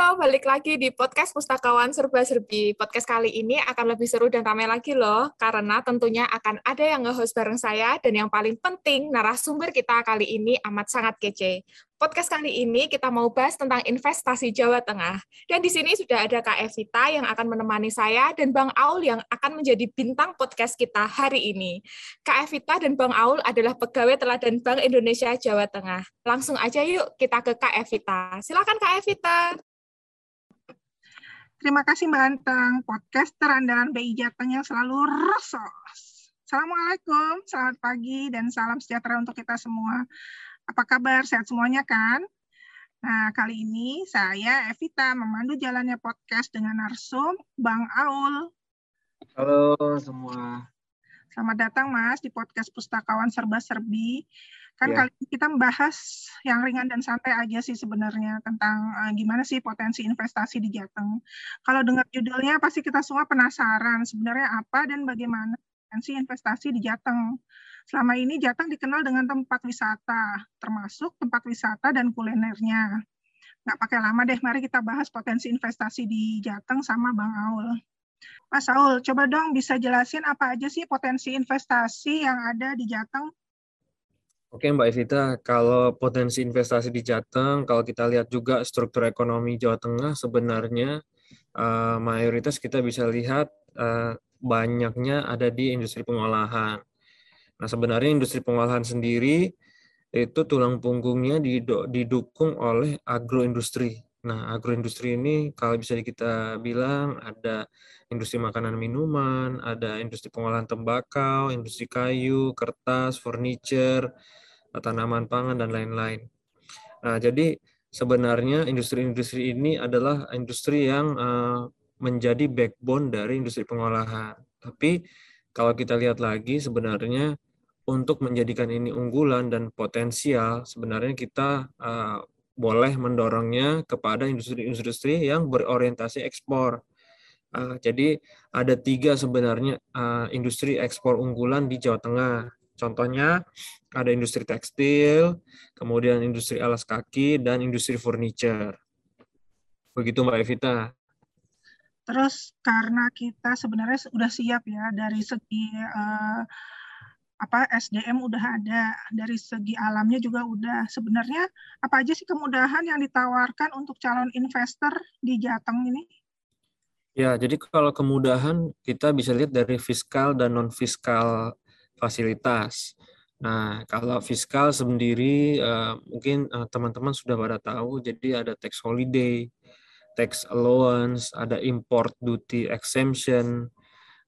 Halo, balik lagi di podcast Pustakawan Serba Serbi. Podcast kali ini akan lebih seru dan ramai lagi loh, karena tentunya akan ada yang nge-host bareng saya, dan yang paling penting, narasumber kita kali ini amat sangat kece. Podcast kali ini kita mau bahas tentang investasi Jawa Tengah. Dan di sini sudah ada Kak Evita yang akan menemani saya, dan Bang Aul yang akan menjadi bintang podcast kita hari ini. Kak Evita dan Bang Aul adalah pegawai teladan Bank Indonesia Jawa Tengah. Langsung aja yuk kita ke Kak Evita. Silakan Kak Evita. Terima kasih Mbak Antang, podcaster andalan BI Jateng yang selalu resos. Assalamualaikum, selamat pagi, dan salam sejahtera untuk kita semua. Apa kabar? Sehat semuanya kan? Nah, kali ini saya Evita memandu jalannya podcast dengan narsum Bang Aul. Halo semua. Selamat datang Mas di podcast Pustakawan Serba Serbi. Kan yeah. kali ini kita membahas yang ringan dan santai aja sih sebenarnya tentang uh, gimana sih potensi investasi di Jateng. Kalau dengar judulnya pasti kita semua penasaran sebenarnya apa dan bagaimana potensi investasi di Jateng. Selama ini Jateng dikenal dengan tempat wisata, termasuk tempat wisata dan kulinernya. Nggak pakai lama deh, mari kita bahas potensi investasi di Jateng sama Bang Aul. Mas Aul, coba dong bisa jelasin apa aja sih potensi investasi yang ada di Jateng Oke Mbak Evita, kalau potensi investasi di Jateng, kalau kita lihat juga struktur ekonomi Jawa Tengah sebenarnya uh, mayoritas kita bisa lihat uh, banyaknya ada di industri pengolahan. Nah sebenarnya industri pengolahan sendiri itu tulang punggungnya didukung oleh agroindustri. Nah agroindustri ini kalau bisa kita bilang ada industri makanan minuman, ada industri pengolahan tembakau, industri kayu, kertas, furniture, tanaman pangan, dan lain-lain. Nah, jadi sebenarnya industri-industri ini adalah industri yang uh, menjadi backbone dari industri pengolahan. Tapi kalau kita lihat lagi sebenarnya untuk menjadikan ini unggulan dan potensial, sebenarnya kita uh, boleh mendorongnya kepada industri-industri yang berorientasi ekspor. Uh, jadi ada tiga sebenarnya industri ekspor unggulan di Jawa Tengah. Contohnya ada industri tekstil, kemudian industri alas kaki, dan industri furniture. Begitu Mbak Evita. Terus karena kita sebenarnya sudah siap ya dari segi uh, apa SDM udah ada, dari segi alamnya juga udah. Sebenarnya apa aja sih kemudahan yang ditawarkan untuk calon investor di Jateng ini? Ya, jadi kalau kemudahan kita bisa lihat dari fiskal dan non fiskal fasilitas. Nah, kalau fiskal sendiri uh, mungkin uh, teman-teman sudah pada tahu, jadi ada tax holiday, tax allowance, ada import duty exemption.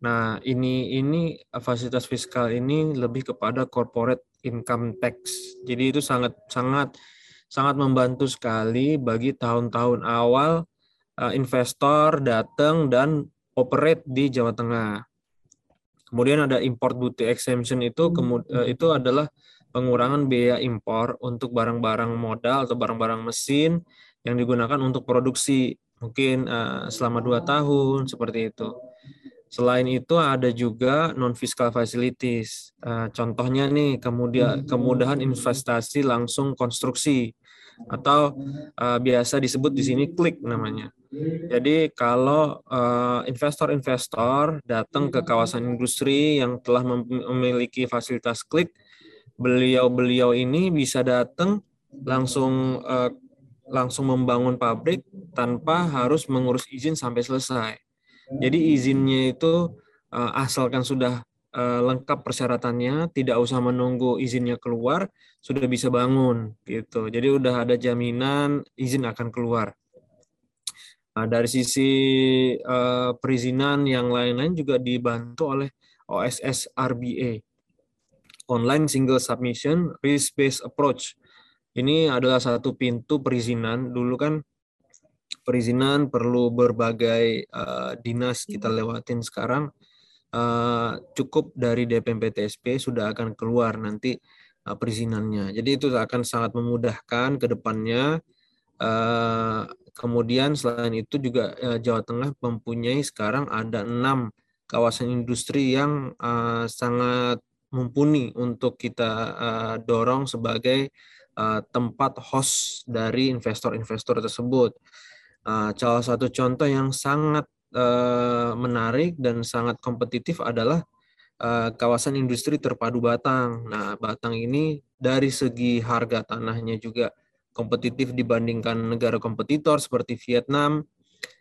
Nah, ini ini fasilitas fiskal ini lebih kepada corporate income tax. Jadi itu sangat sangat sangat membantu sekali bagi tahun-tahun awal uh, investor datang dan operate di Jawa Tengah. Kemudian ada import duty exemption itu kemud eh, itu adalah pengurangan biaya impor untuk barang-barang modal atau barang-barang mesin yang digunakan untuk produksi mungkin uh, selama dua tahun seperti itu. Selain itu ada juga non fiscal facilities. Uh, contohnya nih kemudian kemudahan investasi langsung konstruksi atau uh, biasa disebut di sini klik namanya. Jadi kalau uh, investor-investor datang ke kawasan industri yang telah memiliki fasilitas klik, beliau-beliau ini bisa datang langsung uh, langsung membangun pabrik tanpa harus mengurus izin sampai selesai. Jadi izinnya itu uh, asalkan sudah uh, lengkap persyaratannya, tidak usah menunggu izinnya keluar, sudah bisa bangun gitu. Jadi udah ada jaminan izin akan keluar. Nah, dari sisi uh, perizinan yang lain-lain juga dibantu oleh OSS RBA, Online Single Submission Risk Based Approach. Ini adalah satu pintu perizinan. Dulu kan perizinan perlu berbagai uh, dinas kita lewatin sekarang. Uh, cukup dari DPMP TSP sudah akan keluar nanti uh, perizinannya. Jadi itu akan sangat memudahkan ke depannya uh, Kemudian selain itu juga eh, Jawa Tengah mempunyai sekarang ada enam kawasan industri yang uh, sangat mumpuni untuk kita dorong sebagai tempat host dari investor-investor tersebut. Salah satu contoh yang sangat menarik dan sangat kompetitif adalah kawasan industri terpadu Batang. Nah, Batang ini dari segi harga tanahnya juga kompetitif dibandingkan negara kompetitor seperti Vietnam.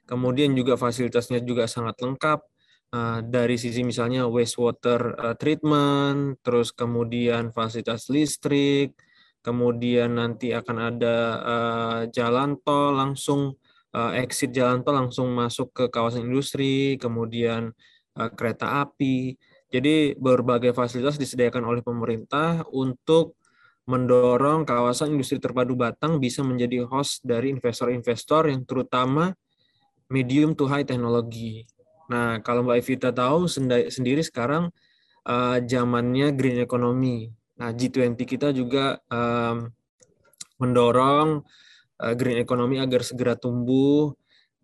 Kemudian juga fasilitasnya juga sangat lengkap uh, dari sisi misalnya wastewater uh, treatment, terus kemudian fasilitas listrik, kemudian nanti akan ada uh, jalan tol langsung exit jalan tol langsung masuk ke kawasan industri, kemudian kereta api. Jadi berbagai fasilitas disediakan oleh pemerintah untuk mendorong kawasan industri terpadu Batang bisa menjadi host dari investor-investor yang terutama medium to high teknologi. Nah, kalau Mbak Evita tahu sendiri sekarang uh, zamannya green economy. Nah, G20 kita juga um, mendorong uh, green economy agar segera tumbuh.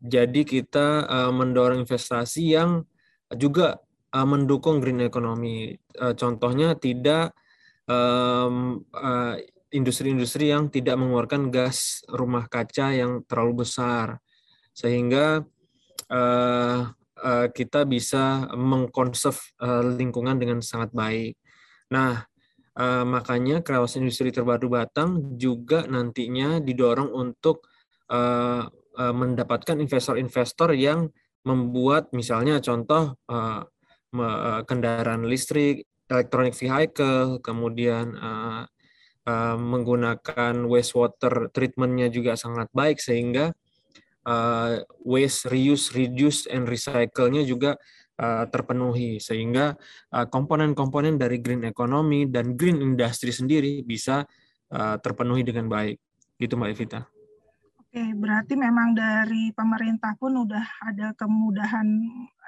Jadi kita uh, mendorong investasi yang juga uh, mendukung green economy. Uh, contohnya tidak um, uh, yang tidak mengeluarkan gas rumah kaca yang terlalu besar, sehingga uh, uh, kita bisa mengkonserv uh, lingkungan dengan sangat baik. Nah, Uh, makanya kawasan industri terbaru Batang juga nantinya didorong untuk uh, uh, mendapatkan investor-investor yang membuat misalnya contoh uh, kendaraan listrik, electronic vehicle, kemudian uh, uh, menggunakan wastewater treatmentnya juga sangat baik sehingga uh, waste reuse, reduce, and recycle-nya juga uh, terpenuhi sehingga uh, komponen-komponen dari green economy dan green industry sendiri bisa uh, terpenuhi dengan baik. Gitu Mbak Evita. Oke, berarti memang dari pemerintah pun udah ada kemudahan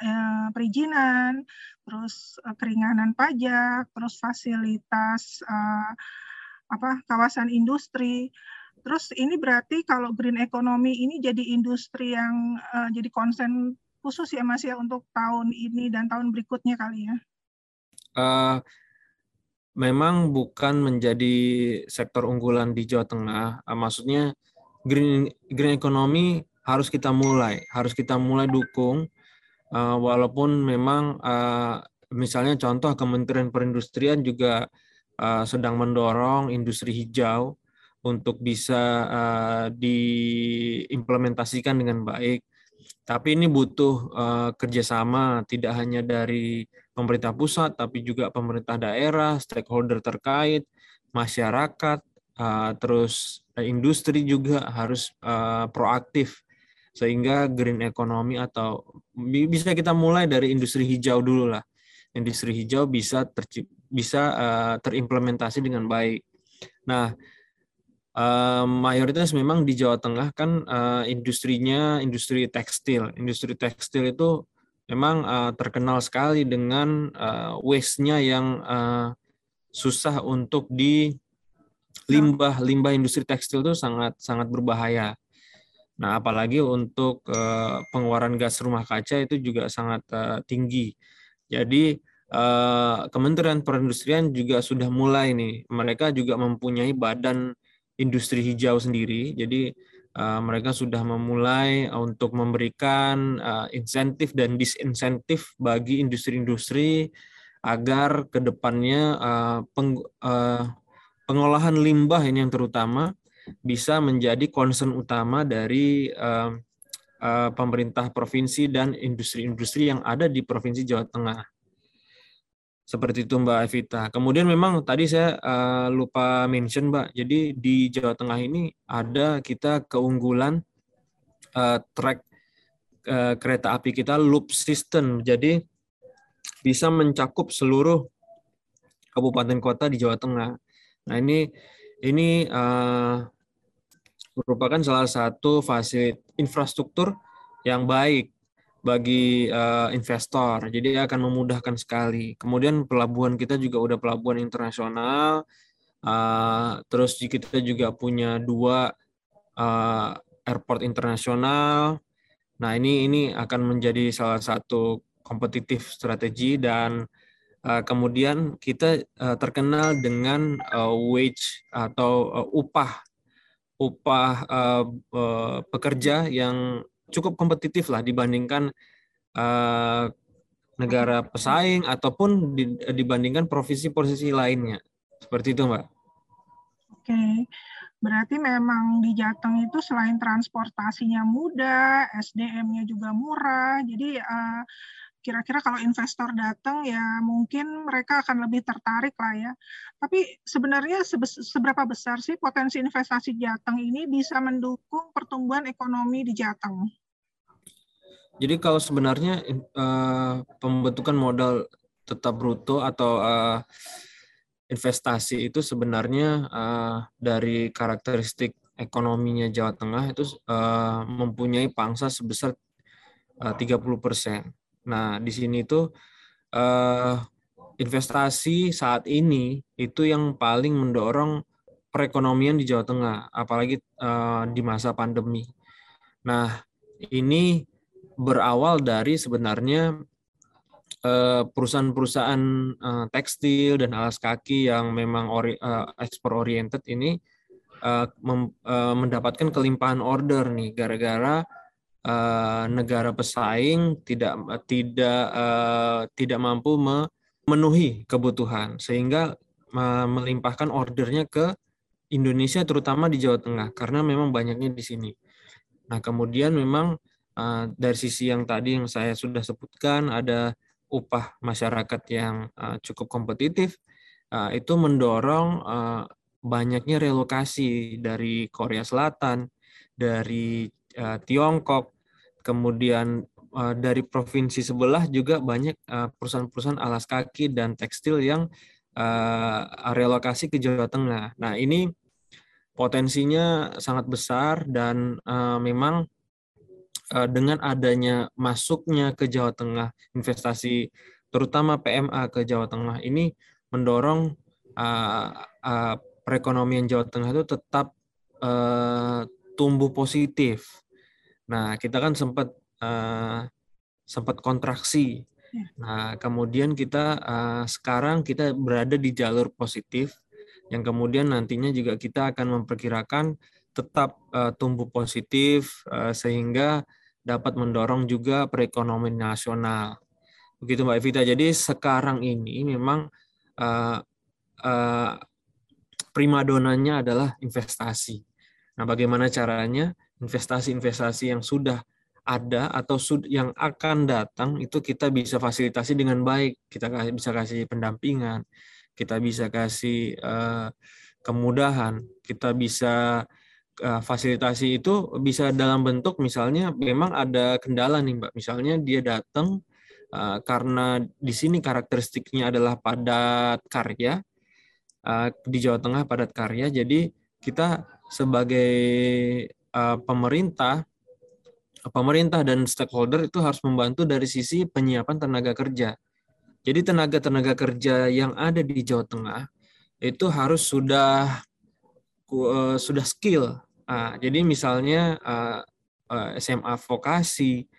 eh, perizinan, terus eh, keringanan pajak, terus fasilitas eh, apa kawasan industri. Terus ini berarti kalau green economy ini jadi industri yang eh, jadi konsen khusus ya Mas ya untuk tahun ini dan tahun berikutnya kali ya? Uh, memang bukan menjadi sektor unggulan di Jawa Tengah. Uh, maksudnya green green economy harus kita mulai, harus kita mulai dukung. Uh, walaupun memang uh, misalnya contoh Kementerian Perindustrian juga uh, sedang mendorong industri hijau untuk bisa uh, diimplementasikan dengan baik. Tapi ini butuh uh, kerjasama tidak hanya dari pemerintah pusat, tapi juga pemerintah daerah, stakeholder terkait, masyarakat, uh, terus industri juga harus uh, proaktif sehingga green economy atau bisa kita mulai dari industri hijau dulu lah. Industri hijau bisa tercip, bisa uh, terimplementasi dengan baik. Nah, uh, mayoritas memang di Jawa Tengah kan uh, industrinya industri tekstil. Industri tekstil itu memang uh, terkenal sekali dengan uh, waste-nya yang uh, susah untuk di limbah limbah industri tekstil itu sangat sangat berbahaya. Nah, apalagi untuk uh, pengeluaran gas rumah kaca itu juga sangat uh, tinggi. Jadi uh, Kementerian Perindustrian juga sudah mulai nih, mereka juga mempunyai badan industri hijau sendiri. Jadi uh, mereka sudah memulai untuk memberikan uh, insentif dan disinsentif bagi industri-industri agar ke depannya uh, uh, pengolahan limbah ini yang terutama bisa menjadi concern utama dari uh, uh, pemerintah provinsi dan industri-industri yang ada di provinsi Jawa Tengah. Seperti itu Mbak Evita. Kemudian memang tadi saya uh, lupa mention Mbak. Jadi di Jawa Tengah ini ada kita keunggulan uh, track uh, kereta api kita loop system. Jadi bisa mencakup seluruh kabupaten kota di Jawa Tengah. Nah ini ini uh, merupakan salah satu fasilitas infrastruktur yang baik bagi uh, investor. Jadi akan memudahkan sekali. Kemudian pelabuhan kita juga udah pelabuhan internasional. Uh, terus kita juga punya dua uh, airport internasional. Nah ini ini akan menjadi salah satu kompetitif strategi dan uh, kemudian kita uh, terkenal dengan uh, wage atau uh, upah upah uh, uh, pekerja yang cukup kompetitif lah dibandingkan uh, negara pesaing ataupun dibandingkan provinsi-provinsi lainnya. Seperti itu, Mbak. Oke. Berarti memang di Jateng itu selain transportasinya mudah, SDM-nya juga murah. Jadi uh, kira-kira kalau investor datang ya mungkin mereka akan lebih tertarik lah ya. Tapi sebenarnya seberapa besar sih potensi investasi Jateng ini bisa mendukung pertumbuhan ekonomi di Jateng? Jadi kalau sebenarnya uh, pembentukan modal tetap bruto atau uh, investasi itu sebenarnya uh, dari karakteristik ekonominya Jawa Tengah itu uh, mempunyai pangsa sebesar uh, 30 persen. Nah di sini itu uh, investasi saat ini itu yang paling mendorong perekonomian di Jawa Tengah, apalagi uh, di masa pandemi. Nah ini berawal dari sebenarnya eh, perusahaan-perusahaan eh, tekstil dan alas kaki yang memang ori, uh, ekspor oriented ini mendapatkan kelimpahan order nih gara-gara negara pesaing tidak tidak tidak mampu memenuhi kebutuhan sehingga melimpahkan ordernya ke Indonesia terutama di Jawa Tengah karena memang banyaknya di sini. Nah, kemudian memang Eh, dari sisi yang tadi yang saya sudah sebutkan ada upah masyarakat yang uh, cukup kompetitif uh, itu mendorong uh, banyaknya relokasi dari Korea Selatan, dari uh, Tiongkok, kemudian uh, dari provinsi sebelah juga banyak perusahaan-perusahaan alas kaki dan tekstil yang uh, relokasi ke Jawa Tengah. Nah ini potensinya sangat besar dan uh, memang Eh, dengan adanya masuknya ke Jawa Tengah investasi terutama PMA ke Jawa Tengah ini mendorong uh, uh, perekonomian Jawa Tengah itu tetap uh, tumbuh positif. Nah, kita kan sempat uh, sempat kontraksi. Ya. Nah, kemudian kita uh, sekarang kita berada di jalur positif yang kemudian nantinya juga kita akan memperkirakan tetap uh, tumbuh positif uh, sehingga dapat mendorong juga perekonomian nasional. Begitu Mbak Evita. Jadi sekarang ini memang uh, uh, primadonanya adalah investasi. Nah, bagaimana caranya investasi-investasi yang sudah ada atau yang akan datang itu kita bisa fasilitasi dengan baik. Kita bisa kasih pendampingan, kita bisa kasih uh, kemudahan, kita bisa uh, fasilitasi itu bisa dalam bentuk misalnya memang ada kendala nih Mbak. Misalnya dia datang uh, karena di sini karakteristiknya adalah padat karya uh, di Jawa Tengah padat karya. Jadi kita sebagai uh, pemerintah pemerintah dan stakeholder itu harus membantu dari sisi penyiapan tenaga kerja. Jadi tenaga-tenaga kerja yang ada di Jawa Tengah itu harus sudah sudah skill Uh, jadi misalnya uh, SMA vokasi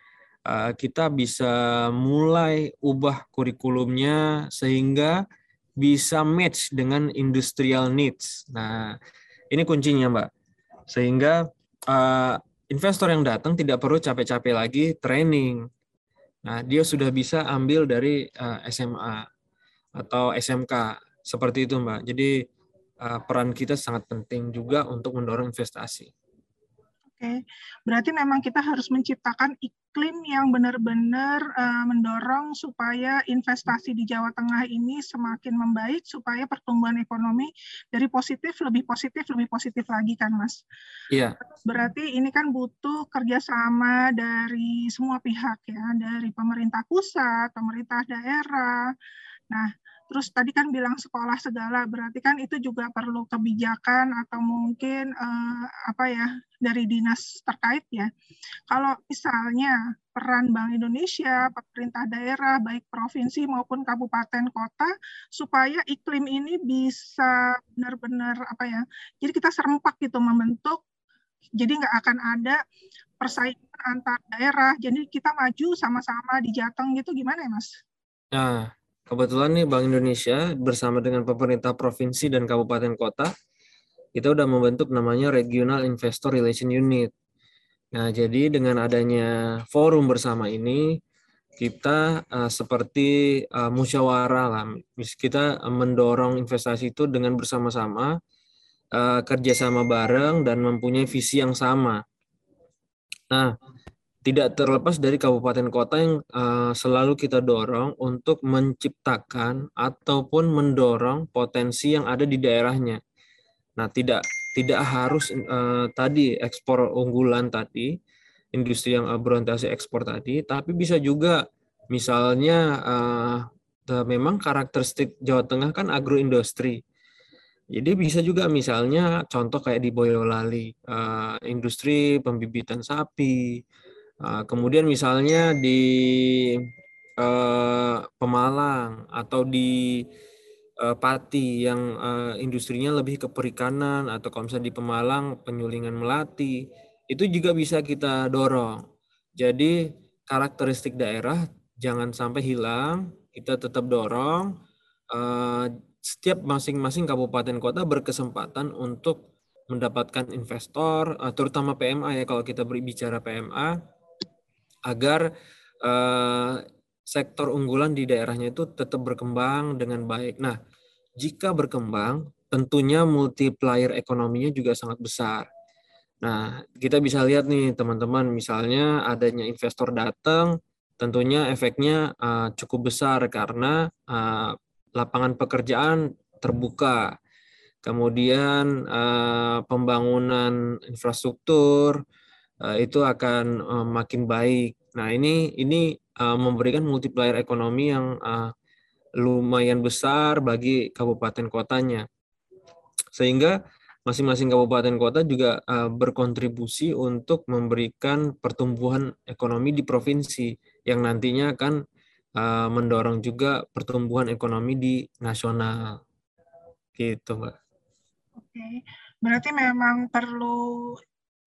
kita bisa mulai ubah kurikulumnya sehingga bisa match dengan industrial needs. Nah, ini kuncinya, Mbak. Sehingga uh, investor yang datang tidak perlu capek-capek lagi training. Nah, dia sudah bisa ambil dari uh, SMA atau SMK seperti itu, Mbak. Jadi uh, peran kita sangat penting juga untuk mendorong investasi. Oke, berarti memang kita harus menciptakan iklim yang benar-benar uh, mendorong supaya investasi di Jawa Tengah ini semakin membaik, supaya pertumbuhan ekonomi dari positif lebih positif lebih positif lagi kan, Mas? Iya. Berarti ini kan butuh kerjasama dari semua pihak ya, dari pemerintah pusat, pemerintah daerah. Nah, Terus tadi kan bilang sekolah segala, berarti kan itu juga perlu kebijakan atau mungkin eh, apa ya dari dinas terkait ya. Kalau misalnya peran Bank Indonesia, pemerintah daerah, baik provinsi maupun kabupaten kota, supaya iklim ini bisa benar-benar apa ya, jadi kita serempak gitu membentuk, jadi nggak akan ada persaingan antar daerah, jadi kita maju sama-sama di Jateng gitu gimana ya Mas? Nah, Kebetulan nih Bank Indonesia bersama dengan pemerintah provinsi dan kabupaten kota kita udah membentuk namanya Regional Investor Relation Unit. Nah, jadi dengan adanya forum bersama ini, kita uh, seperti uh, musyawarah lah. Kita mendorong investasi itu dengan bersama-sama, uh, kerjasama bareng, dan mempunyai visi yang sama. Nah, tidak terlepas dari kabupaten kota yang uh, selalu kita dorong untuk menciptakan ataupun mendorong potensi yang ada di daerahnya. Nah, tidak tidak harus uh, tadi ekspor unggulan tadi, industri yang berorientasi ekspor tadi, tapi bisa juga misalnya uh, memang karakteristik Jawa Tengah kan agroindustri. Jadi bisa juga misalnya contoh kayak di Boyolali, uh, industri pembibitan sapi, uh, kemudian misalnya di uh, Pemalang atau di uh, Pati yang uh, industrinya lebih ke perikanan atau kalau misalnya di Pemalang penyulingan melati, itu juga bisa kita dorong. Jadi karakteristik daerah jangan sampai hilang, kita tetap dorong. Uh, setiap masing-masing kabupaten kota berkesempatan untuk mendapatkan investor, terutama PMA ya kalau kita berbicara PMA, agar uh, sektor unggulan di daerahnya itu tetap berkembang dengan baik. Nah, jika berkembang, tentunya multiplier ekonominya juga sangat besar. Nah, kita bisa lihat nih teman-teman, misalnya adanya investor datang, tentunya efeknya uh, cukup besar karena uh, lapangan pekerjaan terbuka. Kemudian uh, pembangunan infrastruktur itu akan uh, makin baik. Nah, ini ini uh, memberikan multiplier ekonomi yang lumayan besar bagi kabupaten kotanya. Sehingga masing-masing kabupaten kota juga uh, berkontribusi untuk memberikan pertumbuhan ekonomi di provinsi yang nantinya akan uh, mendorong juga pertumbuhan ekonomi di nasional. Gitu, Mbak. Oke. Berarti memang perlu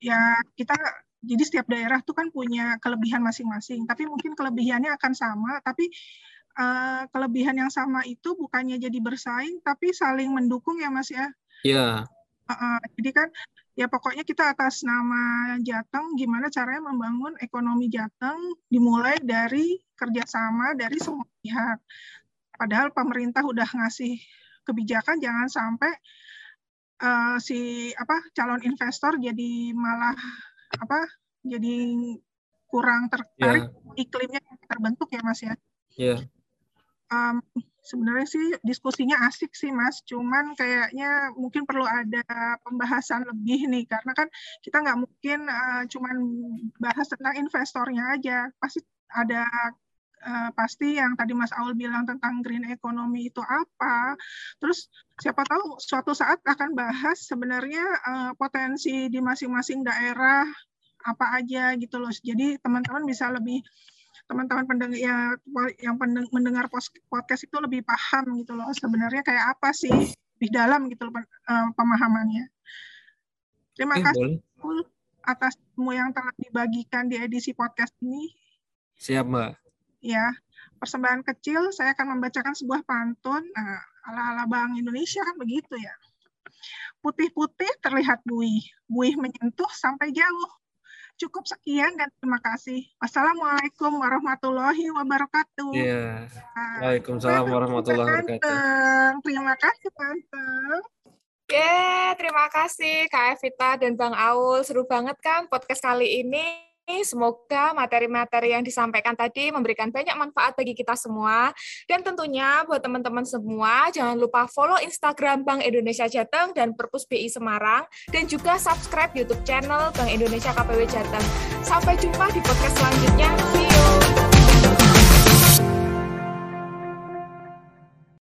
ya kita jadi setiap daerah tuh kan punya kelebihan masing-masing, tapi mungkin kelebihannya akan sama, tapi uh, kelebihan yang sama itu bukannya jadi bersaing, tapi saling mendukung ya Mas ya. Iya. Uh, jadi kan ya pokoknya kita atas nama Jateng gimana caranya membangun ekonomi Jateng dimulai dari kerjasama dari semua pihak. Padahal pemerintah udah ngasih kebijakan jangan sampai uh, si apa calon investor jadi malah apa jadi kurang tertarik yeah. iklimnya terbentuk ya Mas ya. Iya. Yeah. Um, sebenarnya sih diskusinya asik sih mas cuman kayaknya mungkin perlu ada pembahasan lebih nih karena kan kita nggak mungkin uh, cuman bahas tentang investornya aja pasti ada uh, pasti yang tadi Mas Aul bilang tentang green economy itu apa terus siapa tahu suatu saat akan bahas sebenarnya uh, potensi di masing-masing daerah apa aja gitu loh jadi teman-teman bisa lebih teman-teman pendengar ya yang mendengar podcast itu lebih paham gitu loh sebenarnya kayak apa sih di dalam gitu loh eh, pemahamannya. Terima eh, kasih boleh. atas semua yang telah dibagikan di edisi podcast ini. Siap, Mbak. Ya, persembahan kecil saya akan membacakan sebuah pantun nah, ala-ala Bank Indonesia kan begitu ya. Putih-putih terlihat buih, buih menyentuh sampai jauh cukup sekian dan terima kasih. Wassalamualaikum warahmatullahi wabarakatuh. Iya. Waalaikumsalam warahmatullahi wabarakatuh. Terima kasih, Tante. Yeah, terima kasih Kak Evita dan Bang Aul. Seru banget kan podcast kali ini. Semoga materi-materi yang disampaikan tadi memberikan banyak manfaat bagi kita semua. Dan tentunya buat teman-teman semua, jangan lupa follow Instagram Bank Indonesia Jateng dan Perpus BI Semarang, dan juga subscribe YouTube channel Bank Indonesia KPW Jateng. Sampai jumpa di podcast selanjutnya.